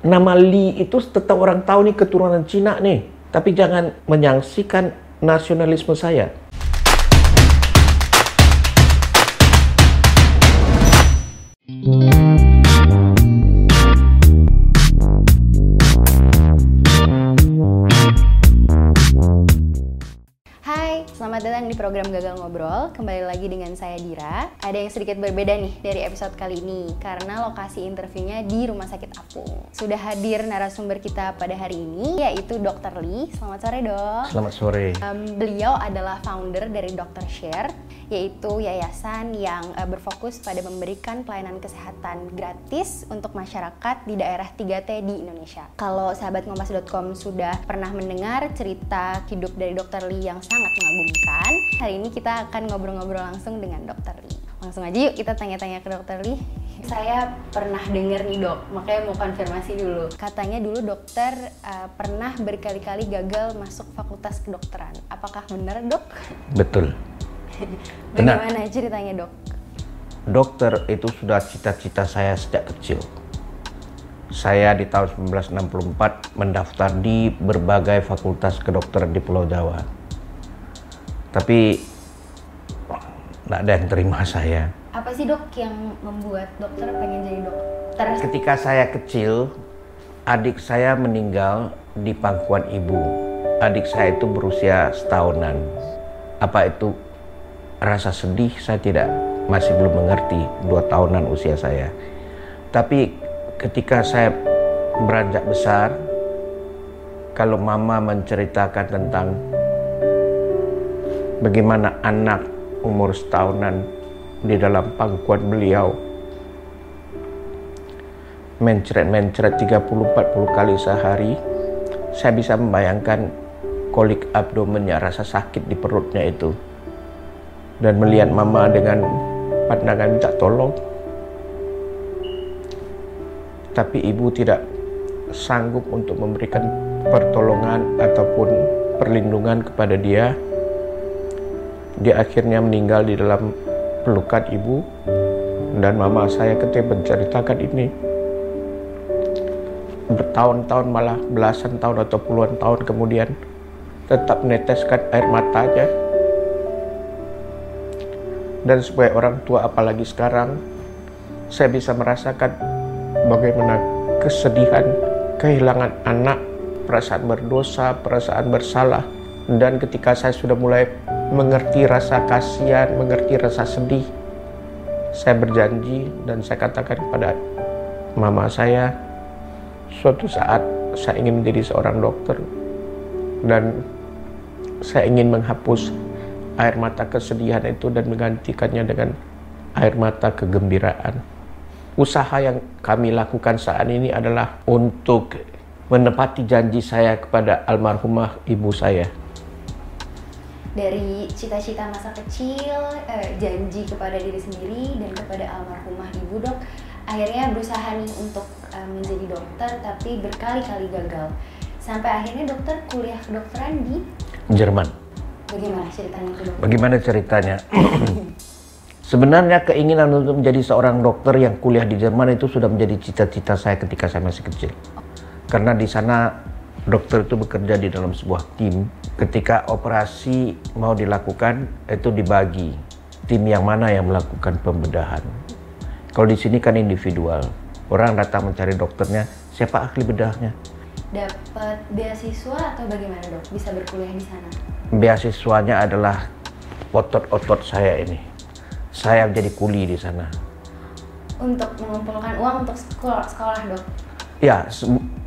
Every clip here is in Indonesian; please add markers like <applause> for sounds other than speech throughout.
Nama Li itu tetap orang tahu nih keturunan Cina nih. Tapi jangan menyangsikan nasionalisme saya. Hai, dengan saya Dira. Ada yang sedikit berbeda nih dari episode kali ini karena lokasi interviewnya di Rumah Sakit Apung. Sudah hadir narasumber kita pada hari ini yaitu Dr. Lee. Selamat sore, Dok. Selamat sore. Um, beliau adalah founder dari Dr. Share, yaitu yayasan yang uh, berfokus pada memberikan pelayanan kesehatan gratis untuk masyarakat di daerah 3T di Indonesia. Kalau sahabat ngompas.com sudah pernah mendengar cerita hidup dari Dr. Lee yang sangat mengagumkan, hari ini kita akan ngobrol-ngobrol langsung dengan Dr. Lee. Langsung aja yuk kita tanya-tanya ke Dr. Lee. Saya pernah dengar nih dok, makanya mau konfirmasi dulu. Katanya dulu dokter uh, pernah berkali-kali gagal masuk fakultas kedokteran. Apakah benar dok? Betul. <laughs> Benar. Bagaimana ceritanya dok? Dokter itu sudah cita-cita saya sejak kecil. Saya di tahun 1964 mendaftar di berbagai fakultas kedokteran di Pulau Jawa. Tapi nggak ada yang terima saya. Apa sih dok yang membuat dokter pengen jadi dokter? Ketika saya kecil, adik saya meninggal di pangkuan ibu. Adik saya itu berusia setahunan. Apa itu rasa sedih? Saya tidak masih belum mengerti dua tahunan usia saya. Tapi ketika saya beranjak besar, kalau mama menceritakan tentang bagaimana anak umur setahunan di dalam pangkuan beliau. Mencret-mencret 30-40 kali sehari saya bisa membayangkan kolik abdomennya rasa sakit di perutnya itu. Dan melihat mama dengan pandangan minta tolong. Tapi ibu tidak sanggup untuk memberikan pertolongan ataupun perlindungan kepada dia dia akhirnya meninggal di dalam pelukan ibu dan mama saya ketika menceritakan ini bertahun-tahun malah belasan tahun atau puluhan tahun kemudian tetap meneteskan air matanya. Dan sebagai orang tua apalagi sekarang saya bisa merasakan bagaimana kesedihan kehilangan anak perasaan berdosa perasaan bersalah. Dan ketika saya sudah mulai mengerti rasa kasihan, mengerti rasa sedih. Saya berjanji dan saya katakan kepada mama saya, suatu saat saya ingin menjadi seorang dokter dan saya ingin menghapus air mata kesedihan itu dan menggantikannya dengan air mata kegembiraan. Usaha yang kami lakukan saat ini adalah untuk menepati janji saya kepada almarhumah ibu saya dari cita-cita masa kecil, eh, janji kepada diri sendiri dan kepada almarhumah ibu dok, akhirnya berusaha nih untuk eh, menjadi dokter tapi berkali-kali gagal. Sampai akhirnya dokter kuliah kedokteran di Jerman. Bagaimana ceritanya itu? Bagaimana ceritanya? <clears throat> Sebenarnya keinginan untuk menjadi seorang dokter yang kuliah di Jerman itu sudah menjadi cita-cita saya ketika saya masih kecil. Karena di sana dokter itu bekerja di dalam sebuah tim. Ketika operasi mau dilakukan, itu dibagi tim yang mana yang melakukan pembedahan. Kalau di sini kan individual, orang datang mencari dokternya, siapa ahli bedahnya? Dapat beasiswa atau bagaimana dok? Bisa berkuliah di sana? Beasiswanya adalah otot-otot saya ini. Saya menjadi kuli di sana. Untuk mengumpulkan uang untuk sekolah, sekolah dok? Ya,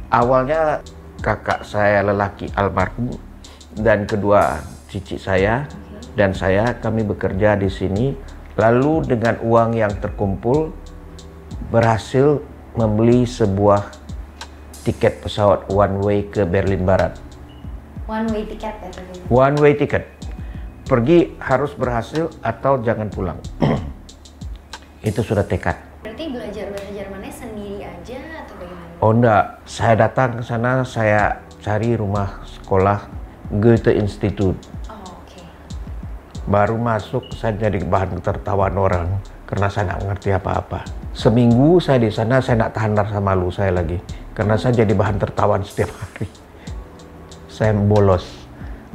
awalnya kakak saya lelaki almarhum dan kedua cici saya dan saya kami bekerja di sini lalu dengan uang yang terkumpul berhasil membeli sebuah tiket pesawat one way ke Berlin Barat. One way tiket ya one way tiket. Pergi harus berhasil atau jangan pulang. <clears throat> Itu sudah tekad. Berarti belajar bahasa Jermannya sendiri aja atau bagaimana? Oh enggak, saya datang ke sana, saya cari rumah sekolah Goethe Institute. Oh. Okay. Baru masuk, saya jadi bahan tertawaan orang karena saya nggak mengerti apa-apa. Seminggu saya di sana, saya nggak tahan rasa malu saya lagi. karena saya jadi bahan tertawan setiap hari. Saya bolos.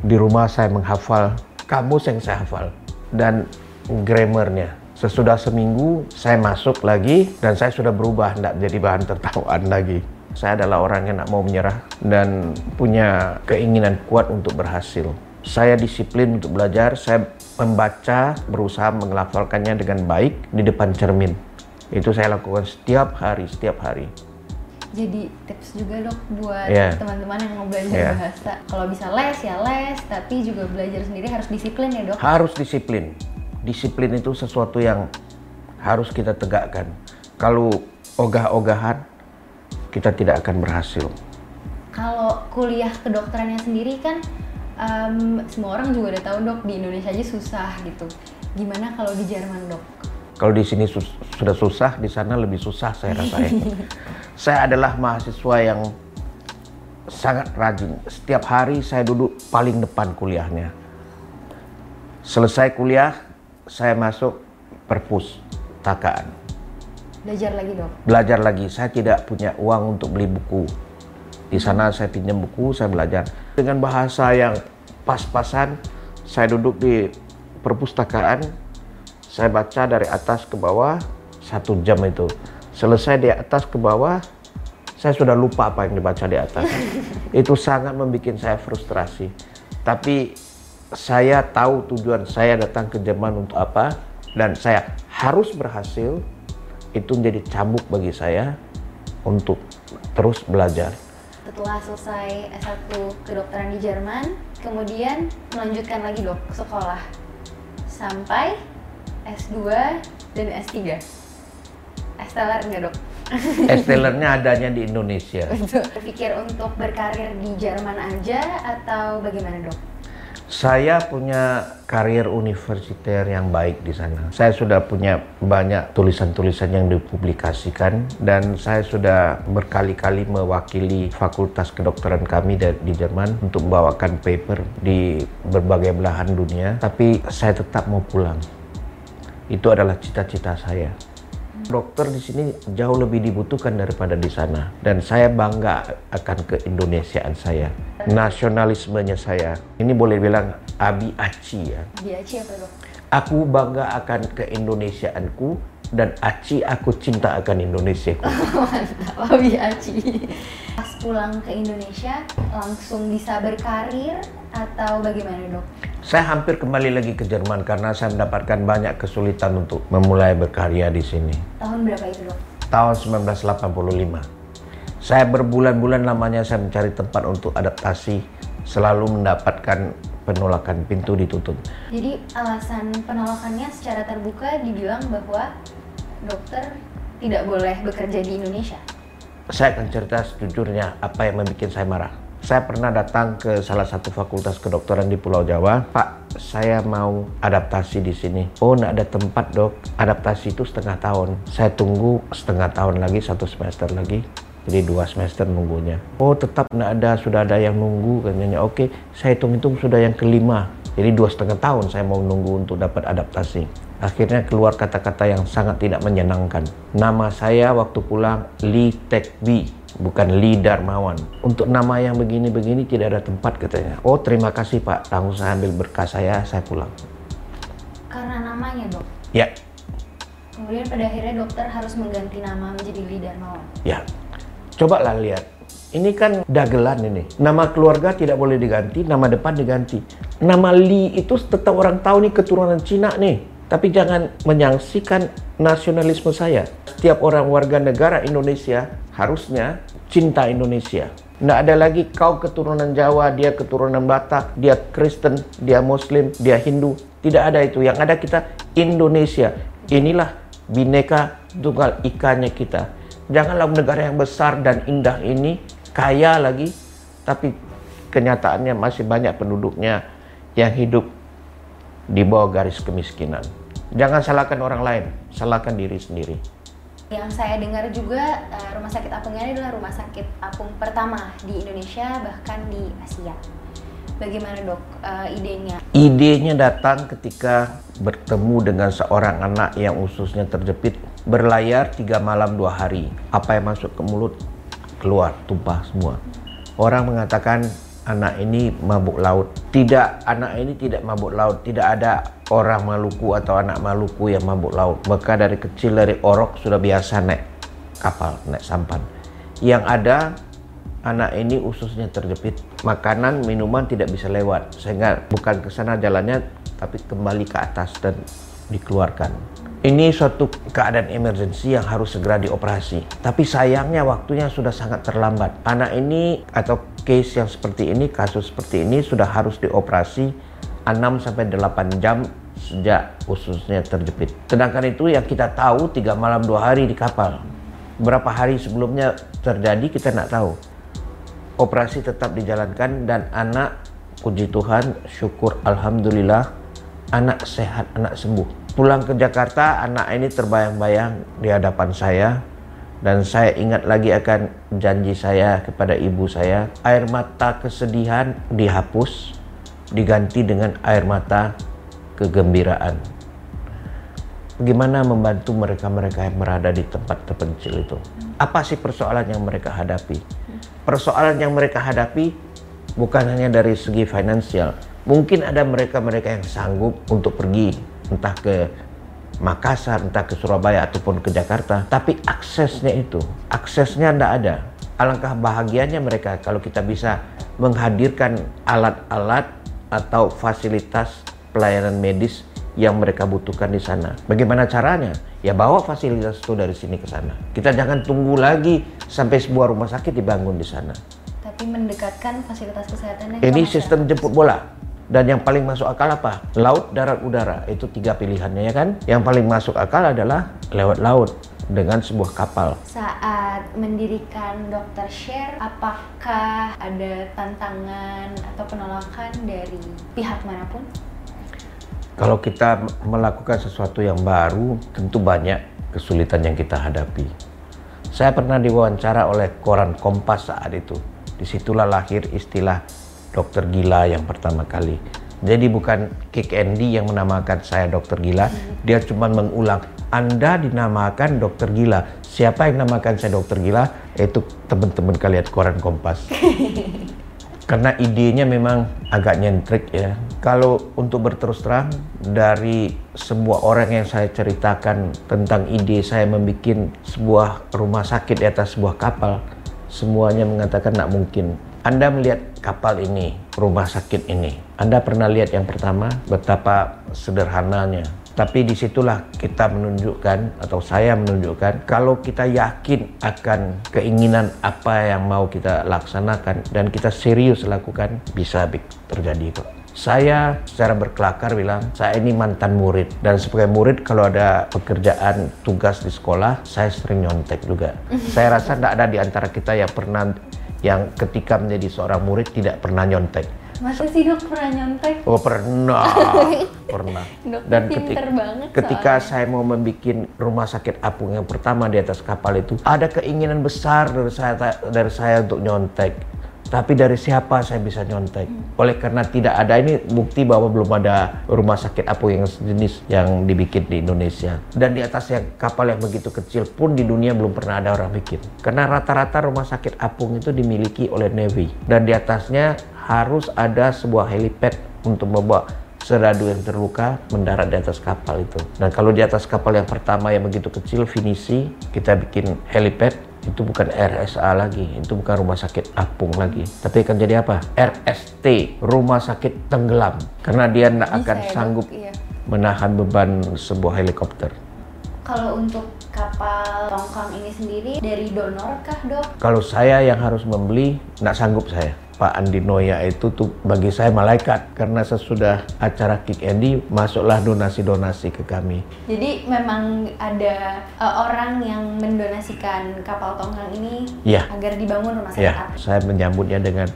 Di rumah saya menghafal kamus yang saya hafal dan grammarnya. Sesudah seminggu saya masuk lagi dan saya sudah berubah, tidak jadi bahan tertawaan lagi. Saya adalah orang yang tidak mau menyerah dan punya keinginan kuat untuk berhasil. Saya disiplin untuk belajar, saya membaca, berusaha mengelafalkannya dengan baik di depan cermin. Itu saya lakukan setiap hari, setiap hari jadi tips juga dok buat yeah. teman-teman yang mau belajar yeah. bahasa. Kalau bisa les ya les, tapi juga belajar sendiri harus disiplin ya dok. Harus disiplin. Disiplin itu sesuatu yang harus kita tegakkan. Kalau ogah-ogahan, kita tidak akan berhasil. Kalau kuliah kedokterannya sendiri kan um, semua orang juga udah tahu dok di Indonesia aja susah gitu. Gimana kalau di Jerman dok? Kalau di sini sus sudah susah, di sana lebih susah saya rasain. <laughs> saya adalah mahasiswa yang sangat rajin. Setiap hari saya duduk paling depan kuliahnya. Selesai kuliah, saya masuk perpus takaan. Belajar lagi dok? Belajar lagi. Saya tidak punya uang untuk beli buku. Di sana saya pinjam buku, saya belajar. Dengan bahasa yang pas-pasan, saya duduk di perpustakaan, saya baca dari atas ke bawah satu jam itu. Selesai di atas ke bawah, saya sudah lupa apa yang dibaca di atas. <laughs> itu sangat membuat saya frustrasi. Tapi saya tahu tujuan saya datang ke Jerman untuk apa dan saya harus berhasil. Itu menjadi cambuk bagi saya untuk terus belajar. Setelah selesai S1 kedokteran di Jerman, kemudian melanjutkan lagi dok sekolah sampai S2 dan S3. Esteller enggak dok? <laughs> Estelernya adanya di Indonesia. Pikir untuk berkarir di Jerman aja atau bagaimana dok? Saya punya karir universiter yang baik di sana. Saya sudah punya banyak tulisan-tulisan yang dipublikasikan dan saya sudah berkali-kali mewakili fakultas kedokteran kami di Jerman untuk membawakan paper di berbagai belahan dunia. Tapi saya tetap mau pulang itu adalah cita-cita saya. Dokter di sini jauh lebih dibutuhkan daripada di sana dan saya bangga akan keindonesiaan saya, nasionalismenya saya. Ini boleh bilang abi aci ya. Abi aci apa dok? Aku bangga akan keindonesiaanku dan aci aku cinta akan Indonesia. <laughs> Mantap, abi aci. Pas pulang ke Indonesia langsung bisa berkarir atau bagaimana dok? Saya hampir kembali lagi ke Jerman karena saya mendapatkan banyak kesulitan untuk memulai berkarya di sini. Tahun berapa itu dok? Tahun 1985. Saya berbulan-bulan lamanya saya mencari tempat untuk adaptasi, selalu mendapatkan penolakan pintu ditutup. Jadi alasan penolakannya secara terbuka dibilang bahwa dokter tidak boleh bekerja di Indonesia. Saya akan cerita sejujurnya apa yang membuat saya marah. Saya pernah datang ke salah satu fakultas kedokteran di Pulau Jawa. Pak, saya mau adaptasi di sini. Oh, nggak ada tempat dok. Adaptasi itu setengah tahun. Saya tunggu setengah tahun lagi, satu semester lagi. Jadi dua semester nunggunya. Oh tetap nggak ada, sudah ada yang nunggu katanya. Oke, saya hitung-hitung sudah yang kelima. Jadi dua setengah tahun saya mau nunggu untuk dapat adaptasi. Akhirnya keluar kata-kata yang sangat tidak menyenangkan. Nama saya waktu pulang Lee Tekbi bukan Lee Darmawan. Untuk nama yang begini-begini tidak ada tempat katanya. Oh terima kasih Pak, langsung saya ambil berkas saya, saya pulang. Karena namanya dok? Ya. Kemudian pada akhirnya dokter harus mengganti nama menjadi Lee Darmawan? Ya. Coba lah lihat. Ini kan dagelan ini. Nama keluarga tidak boleh diganti, nama depan diganti. Nama Lee itu tetap orang tahu nih keturunan Cina nih. Tapi jangan menyangsikan nasionalisme saya. Setiap orang warga negara Indonesia harusnya cinta Indonesia. Tidak ada lagi kau keturunan Jawa, dia keturunan Batak, dia Kristen, dia Muslim, dia Hindu. Tidak ada itu. Yang ada kita Indonesia. Inilah bineka tunggal ikannya kita. Janganlah negara yang besar dan indah ini kaya lagi, tapi kenyataannya masih banyak penduduknya yang hidup di bawah garis kemiskinan. Jangan salahkan orang lain, salahkan diri sendiri. Yang saya dengar juga uh, rumah sakit apung ini adalah rumah sakit apung pertama di Indonesia bahkan di Asia. Bagaimana dok uh, idenya? Idenya datang ketika bertemu dengan seorang anak yang ususnya terjepit berlayar tiga malam dua hari. Apa yang masuk ke mulut keluar tumpah semua. Orang mengatakan anak ini mabuk laut. Tidak, anak ini tidak mabuk laut. Tidak ada orang Maluku atau anak Maluku yang mabuk laut. Maka dari kecil dari orok sudah biasa naik kapal, naik sampan. Yang ada anak ini ususnya terjepit. Makanan, minuman tidak bisa lewat. Sehingga bukan ke sana jalannya, tapi kembali ke atas dan dikeluarkan. Ini suatu keadaan emergensi yang harus segera dioperasi. Tapi sayangnya waktunya sudah sangat terlambat. Anak ini atau case yang seperti ini, kasus seperti ini sudah harus dioperasi 6 sampai 8 jam sejak ususnya terjepit. Sedangkan itu yang kita tahu tiga malam dua hari di kapal. Berapa hari sebelumnya terjadi kita tidak tahu. Operasi tetap dijalankan dan anak puji Tuhan syukur alhamdulillah anak sehat, anak sembuh pulang ke Jakarta, anak ini terbayang-bayang di hadapan saya dan saya ingat lagi akan janji saya kepada ibu saya. Air mata kesedihan dihapus, diganti dengan air mata kegembiraan. Bagaimana membantu mereka-mereka yang berada di tempat terpencil itu? Apa sih persoalan yang mereka hadapi? Persoalan yang mereka hadapi bukan hanya dari segi finansial. Mungkin ada mereka-mereka yang sanggup untuk pergi entah ke Makassar, entah ke Surabaya ataupun ke Jakarta, tapi aksesnya itu, aksesnya tidak ada. Alangkah bahagianya mereka kalau kita bisa menghadirkan alat-alat atau fasilitas pelayanan medis yang mereka butuhkan di sana. Bagaimana caranya? Ya bawa fasilitas itu dari sini ke sana. Kita jangan tunggu lagi sampai sebuah rumah sakit dibangun di sana. Tapi mendekatkan fasilitas kesehatannya. Ini sistem jemput bola dan yang paling masuk akal apa? Laut, darat, udara. Itu tiga pilihannya ya kan? Yang paling masuk akal adalah lewat laut dengan sebuah kapal. Saat mendirikan Dokter Share, apakah ada tantangan atau penolakan dari pihak mana pun? Kalau kita melakukan sesuatu yang baru, tentu banyak kesulitan yang kita hadapi. Saya pernah diwawancara oleh koran Kompas saat itu. Di situlah lahir istilah dokter gila yang pertama kali. Jadi bukan Kick Andy yang menamakan saya dokter gila, dia cuma mengulang. Anda dinamakan dokter gila. Siapa yang namakan saya dokter gila? Itu teman-teman kalian koran Kompas. <laughs> Karena idenya memang agak nyentrik ya. Kalau untuk berterus terang dari sebuah orang yang saya ceritakan tentang ide saya membuat sebuah rumah sakit di atas sebuah kapal, semuanya mengatakan tidak mungkin anda melihat kapal ini, rumah sakit ini. Anda pernah lihat yang pertama betapa sederhananya. Tapi di situlah kita menunjukkan atau saya menunjukkan kalau kita yakin akan keinginan apa yang mau kita laksanakan dan kita serius lakukan bisa terjadi kok. Saya secara berkelakar bilang, saya ini mantan murid. Dan sebagai murid kalau ada pekerjaan tugas di sekolah, saya sering nyontek juga. <laughs> saya rasa tidak ada di antara kita yang pernah yang ketika menjadi seorang murid tidak pernah nyontek. Masa sih dok pernah nyontek? Oh pernah, <laughs> pernah. Dan ketika, banget ketika soalnya. saya mau membuat rumah sakit apung yang pertama di atas kapal itu, ada keinginan besar dari saya dari saya untuk nyontek tapi dari siapa saya bisa nyontek? Hmm. Oleh karena tidak ada ini bukti bahwa belum ada rumah sakit apung yang sejenis yang dibikin di Indonesia. Dan di atas yang kapal yang begitu kecil pun di dunia belum pernah ada orang bikin. Karena rata-rata rumah sakit apung itu dimiliki oleh Navy. Dan di atasnya harus ada sebuah helipad untuk membawa seradu yang terluka mendarat di atas kapal itu. Dan kalau di atas kapal yang pertama yang begitu kecil, finisi, kita bikin helipad, itu bukan RSA lagi, itu bukan rumah sakit apung lagi, tapi akan jadi apa? RST, rumah sakit tenggelam, karena dia tidak akan sanggup iya. menahan beban sebuah helikopter. Kalau untuk kapal tongkang ini sendiri dari donor kah dok? Kalau saya yang harus membeli, tidak sanggup saya. Pak Andi Noya itu tuh bagi saya malaikat karena sesudah acara Kick Andy masuklah donasi-donasi ke kami. Jadi memang ada uh, orang yang mendonasikan kapal tongkang ini ya. agar dibangun rumah sakit. Ya. Saya menyambutnya dengan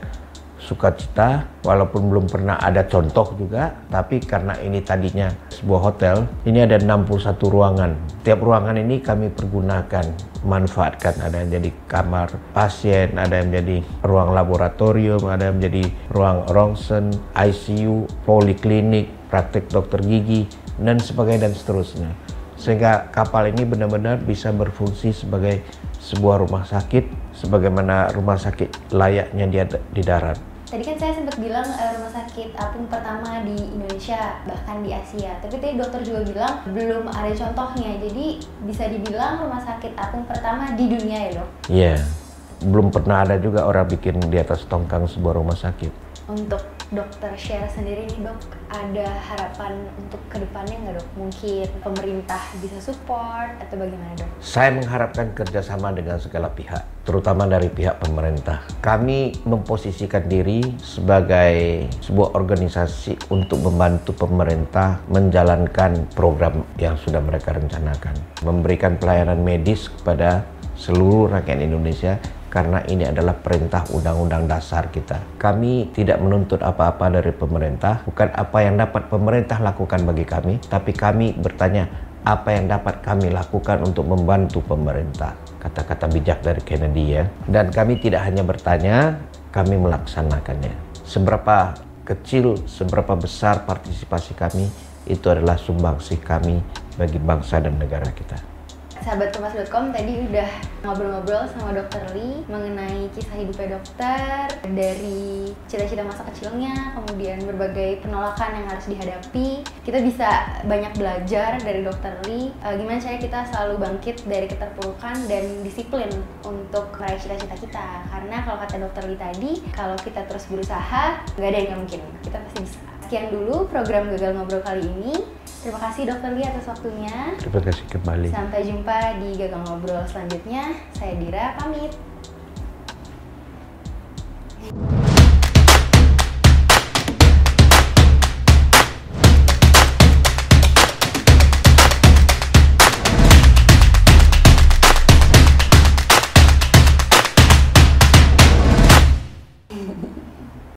sukacita walaupun belum pernah ada contoh juga tapi karena ini tadinya sebuah hotel ini ada 61 ruangan. Tiap ruangan ini kami pergunakan manfaatkan. Ada yang jadi kamar pasien ada yang jadi ruang laboratorium ada yang menjadi ruang rongsen ICU poliklinik praktik dokter gigi dan sebagainya dan seterusnya. Sehingga kapal ini benar-benar bisa berfungsi sebagai sebuah rumah sakit sebagaimana rumah sakit layaknya dia di darat. Tadi kan saya sempat bilang uh, rumah sakit apung pertama di Indonesia bahkan di Asia. Tapi tadi dokter juga bilang belum ada contohnya. Jadi bisa dibilang rumah sakit apung pertama di dunia ya dok? Iya. Yeah. Belum pernah ada juga orang bikin di atas tongkang sebuah rumah sakit. Untuk dokter share sendiri nih dok, ada harapan untuk ke depannya nggak dok? Mungkin pemerintah bisa support atau bagaimana dok? Saya mengharapkan kerjasama dengan segala pihak, terutama dari pihak pemerintah. Kami memposisikan diri sebagai sebuah organisasi untuk membantu pemerintah menjalankan program yang sudah mereka rencanakan. Memberikan pelayanan medis kepada seluruh rakyat Indonesia karena ini adalah perintah undang-undang dasar kita. Kami tidak menuntut apa-apa dari pemerintah, bukan apa yang dapat pemerintah lakukan bagi kami, tapi kami bertanya apa yang dapat kami lakukan untuk membantu pemerintah. Kata-kata bijak dari Kennedy ya. Dan kami tidak hanya bertanya, kami melaksanakannya. Seberapa kecil, seberapa besar partisipasi kami, itu adalah sumbangsih kami bagi bangsa dan negara kita sahabat tadi udah ngobrol-ngobrol sama dokter Lee mengenai kisah hidupnya dokter dari cita-cita masa kecilnya kemudian berbagai penolakan yang harus dihadapi. Kita bisa banyak belajar dari dokter Lee. Uh, gimana cara kita selalu bangkit dari keterpurukan dan disiplin untuk meraih cita-cita kita? Karena kalau kata dokter Lee tadi kalau kita terus berusaha nggak ada yang gak mungkin. Kita pasti bisa. Sekian dulu program gagal ngobrol kali ini Terima kasih Dokter Lia atas waktunya. Terima kasih kembali. Sampai jumpa di Gagal Ngobrol selanjutnya. Saya Dira, pamit.